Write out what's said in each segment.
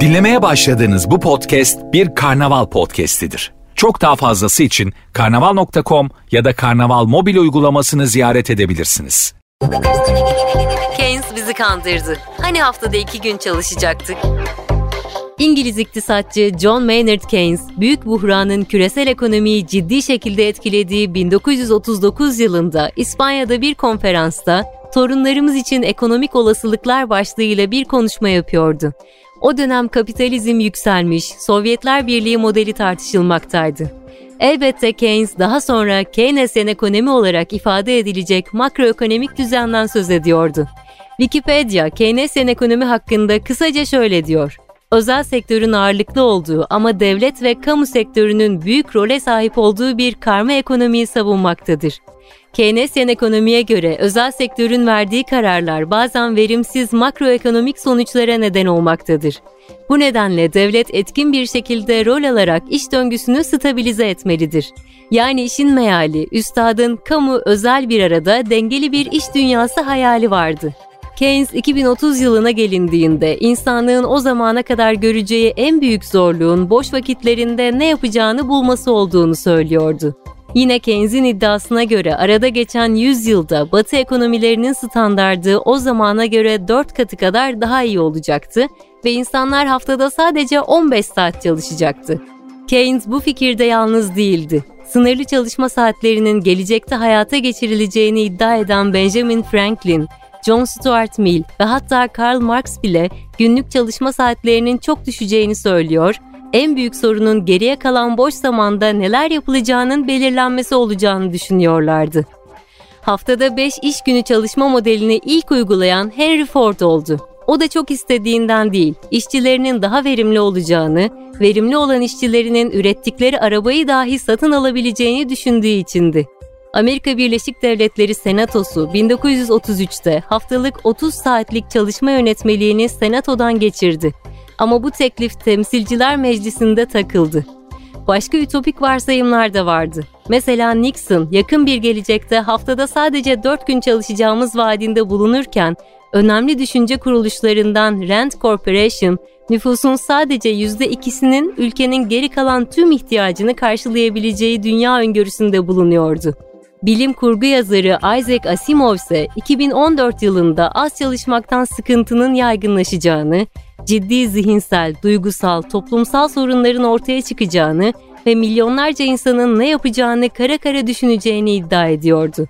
Dinlemeye başladığınız bu podcast bir karnaval podcastidir. Çok daha fazlası için karnaval.com ya da karnaval mobil uygulamasını ziyaret edebilirsiniz. Keynes bizi kandırdı. Hani haftada iki gün çalışacaktık? İngiliz iktisatçı John Maynard Keynes, büyük buhranın küresel ekonomiyi ciddi şekilde etkilediği 1939 yılında İspanya'da bir konferansta torunlarımız için ekonomik olasılıklar başlığıyla bir konuşma yapıyordu. O dönem kapitalizm yükselmiş, Sovyetler Birliği modeli tartışılmaktaydı. Elbette Keynes daha sonra Keynesyen ekonomi olarak ifade edilecek makroekonomik düzenden söz ediyordu. Wikipedia, Keynesyen ekonomi hakkında kısaca şöyle diyor. Özel sektörün ağırlıklı olduğu ama devlet ve kamu sektörünün büyük role sahip olduğu bir karma ekonomiyi savunmaktadır. Keynesyen ekonomiye göre özel sektörün verdiği kararlar bazen verimsiz makroekonomik sonuçlara neden olmaktadır. Bu nedenle devlet etkin bir şekilde rol alarak iş döngüsünü stabilize etmelidir. Yani işin meali, üstadın kamu özel bir arada dengeli bir iş dünyası hayali vardı. Keynes 2030 yılına gelindiğinde insanlığın o zamana kadar göreceği en büyük zorluğun boş vakitlerinde ne yapacağını bulması olduğunu söylüyordu. Yine Keynes'in iddiasına göre arada geçen 100 yılda Batı ekonomilerinin standardı o zamana göre 4 katı kadar daha iyi olacaktı ve insanlar haftada sadece 15 saat çalışacaktı. Keynes bu fikirde yalnız değildi. Sınırlı çalışma saatlerinin gelecekte hayata geçirileceğini iddia eden Benjamin Franklin, John Stuart Mill ve hatta Karl Marx bile günlük çalışma saatlerinin çok düşeceğini söylüyor en büyük sorunun geriye kalan boş zamanda neler yapılacağının belirlenmesi olacağını düşünüyorlardı. Haftada 5 iş günü çalışma modelini ilk uygulayan Henry Ford oldu. O da çok istediğinden değil, işçilerinin daha verimli olacağını, verimli olan işçilerinin ürettikleri arabayı dahi satın alabileceğini düşündüğü içindi. Amerika Birleşik Devletleri Senatosu 1933'te haftalık 30 saatlik çalışma yönetmeliğini Senato'dan geçirdi ama bu teklif Temsilciler Meclisi'nde takıldı. Başka ütopik varsayımlar da vardı. Mesela Nixon yakın bir gelecekte haftada sadece 4 gün çalışacağımız vaadinde bulunurken önemli düşünce kuruluşlarından Rand Corporation nüfusun sadece %2'sinin ülkenin geri kalan tüm ihtiyacını karşılayabileceği dünya öngörüsünde bulunuyordu. Bilim kurgu yazarı Isaac Asimov ise 2014 yılında az çalışmaktan sıkıntının yaygınlaşacağını, ciddi zihinsel, duygusal, toplumsal sorunların ortaya çıkacağını ve milyonlarca insanın ne yapacağını kara kara düşüneceğini iddia ediyordu.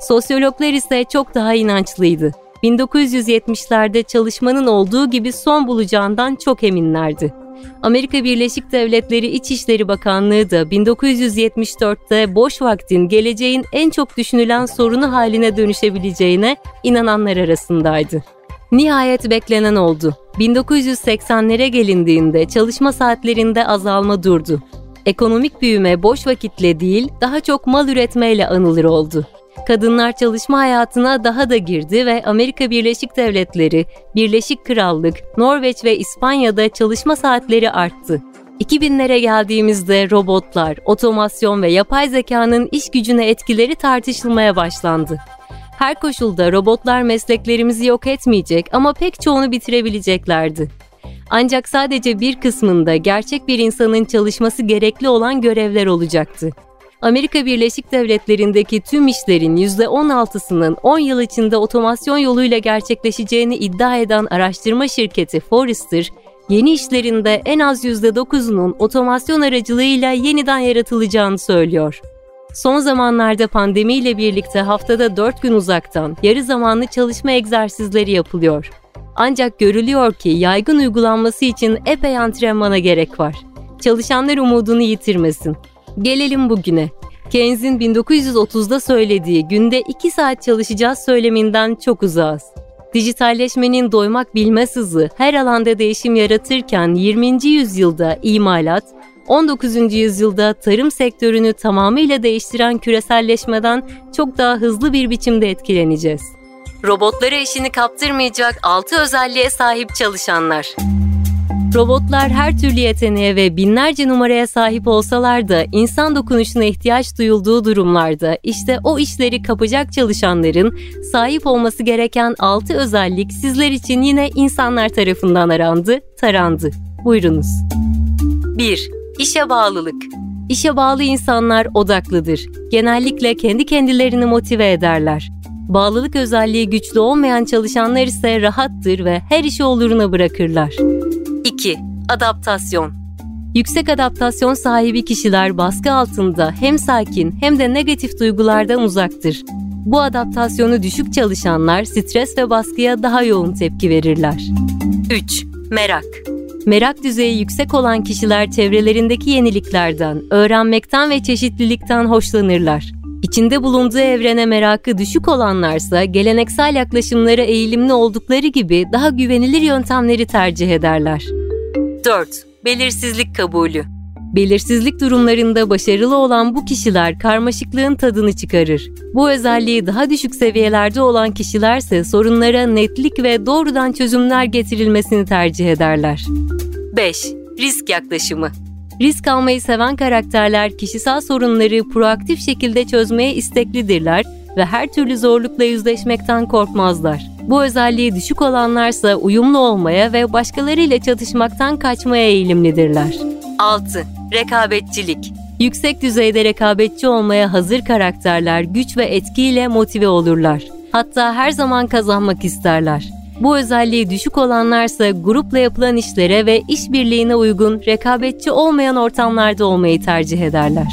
Sosyologlar ise çok daha inançlıydı. 1970'lerde çalışmanın olduğu gibi son bulacağından çok eminlerdi. Amerika Birleşik Devletleri İçişleri Bakanlığı da 1974'te boş vaktin geleceğin en çok düşünülen sorunu haline dönüşebileceğine inananlar arasındaydı. Nihayet beklenen oldu. 1980'lere gelindiğinde çalışma saatlerinde azalma durdu. Ekonomik büyüme boş vakitle değil, daha çok mal üretmeyle anılır oldu. Kadınlar çalışma hayatına daha da girdi ve Amerika Birleşik Devletleri, Birleşik Krallık, Norveç ve İspanya'da çalışma saatleri arttı. 2000'lere geldiğimizde robotlar, otomasyon ve yapay zekanın iş gücüne etkileri tartışılmaya başlandı. Her koşulda robotlar mesleklerimizi yok etmeyecek ama pek çoğunu bitirebileceklerdi. Ancak sadece bir kısmında gerçek bir insanın çalışması gerekli olan görevler olacaktı. Amerika Birleşik Devletleri'ndeki tüm işlerin %16'sının 10 yıl içinde otomasyon yoluyla gerçekleşeceğini iddia eden araştırma şirketi Forrester, yeni işlerinde en az %9'unun otomasyon aracılığıyla yeniden yaratılacağını söylüyor. Son zamanlarda pandemiyle birlikte haftada 4 gün uzaktan, yarı zamanlı çalışma egzersizleri yapılıyor. Ancak görülüyor ki yaygın uygulanması için epey antrenmana gerek var. Çalışanlar umudunu yitirmesin. Gelelim bugüne. Keynes'in 1930'da söylediği günde 2 saat çalışacağız söyleminden çok uzağız. Dijitalleşmenin doymak bilmez hızı her alanda değişim yaratırken 20. yüzyılda imalat, 19. yüzyılda tarım sektörünü tamamıyla değiştiren küreselleşmeden çok daha hızlı bir biçimde etkileneceğiz. Robotlara işini kaptırmayacak 6 özelliğe sahip çalışanlar. Robotlar her türlü yeteneğe ve binlerce numaraya sahip olsalar da insan dokunuşuna ihtiyaç duyulduğu durumlarda işte o işleri kapacak çalışanların sahip olması gereken 6 özellik sizler için yine insanlar tarafından arandı, tarandı. Buyurunuz. 1. İşe bağlılık. İşe bağlı insanlar odaklıdır. Genellikle kendi kendilerini motive ederler. Bağlılık özelliği güçlü olmayan çalışanlar ise rahattır ve her işi oluruna bırakırlar. 2. Adaptasyon Yüksek adaptasyon sahibi kişiler baskı altında hem sakin hem de negatif duygulardan uzaktır. Bu adaptasyonu düşük çalışanlar stres ve baskıya daha yoğun tepki verirler. 3. Merak Merak düzeyi yüksek olan kişiler çevrelerindeki yeniliklerden, öğrenmekten ve çeşitlilikten hoşlanırlar. İçinde bulunduğu evrene merakı düşük olanlarsa geleneksel yaklaşımlara eğilimli oldukları gibi daha güvenilir yöntemleri tercih ederler. 4. Belirsizlik kabulü Belirsizlik durumlarında başarılı olan bu kişiler karmaşıklığın tadını çıkarır. Bu özelliği daha düşük seviyelerde olan kişilerse sorunlara netlik ve doğrudan çözümler getirilmesini tercih ederler. 5. Risk yaklaşımı Risk almayı seven karakterler kişisel sorunları proaktif şekilde çözmeye isteklidirler ve her türlü zorlukla yüzleşmekten korkmazlar. Bu özelliği düşük olanlarsa uyumlu olmaya ve başkalarıyla çatışmaktan kaçmaya eğilimlidirler. 6. Rekabetçilik Yüksek düzeyde rekabetçi olmaya hazır karakterler güç ve etkiyle motive olurlar. Hatta her zaman kazanmak isterler. Bu özelliği düşük olanlarsa grupla yapılan işlere ve işbirliğine uygun rekabetçi olmayan ortamlarda olmayı tercih ederler.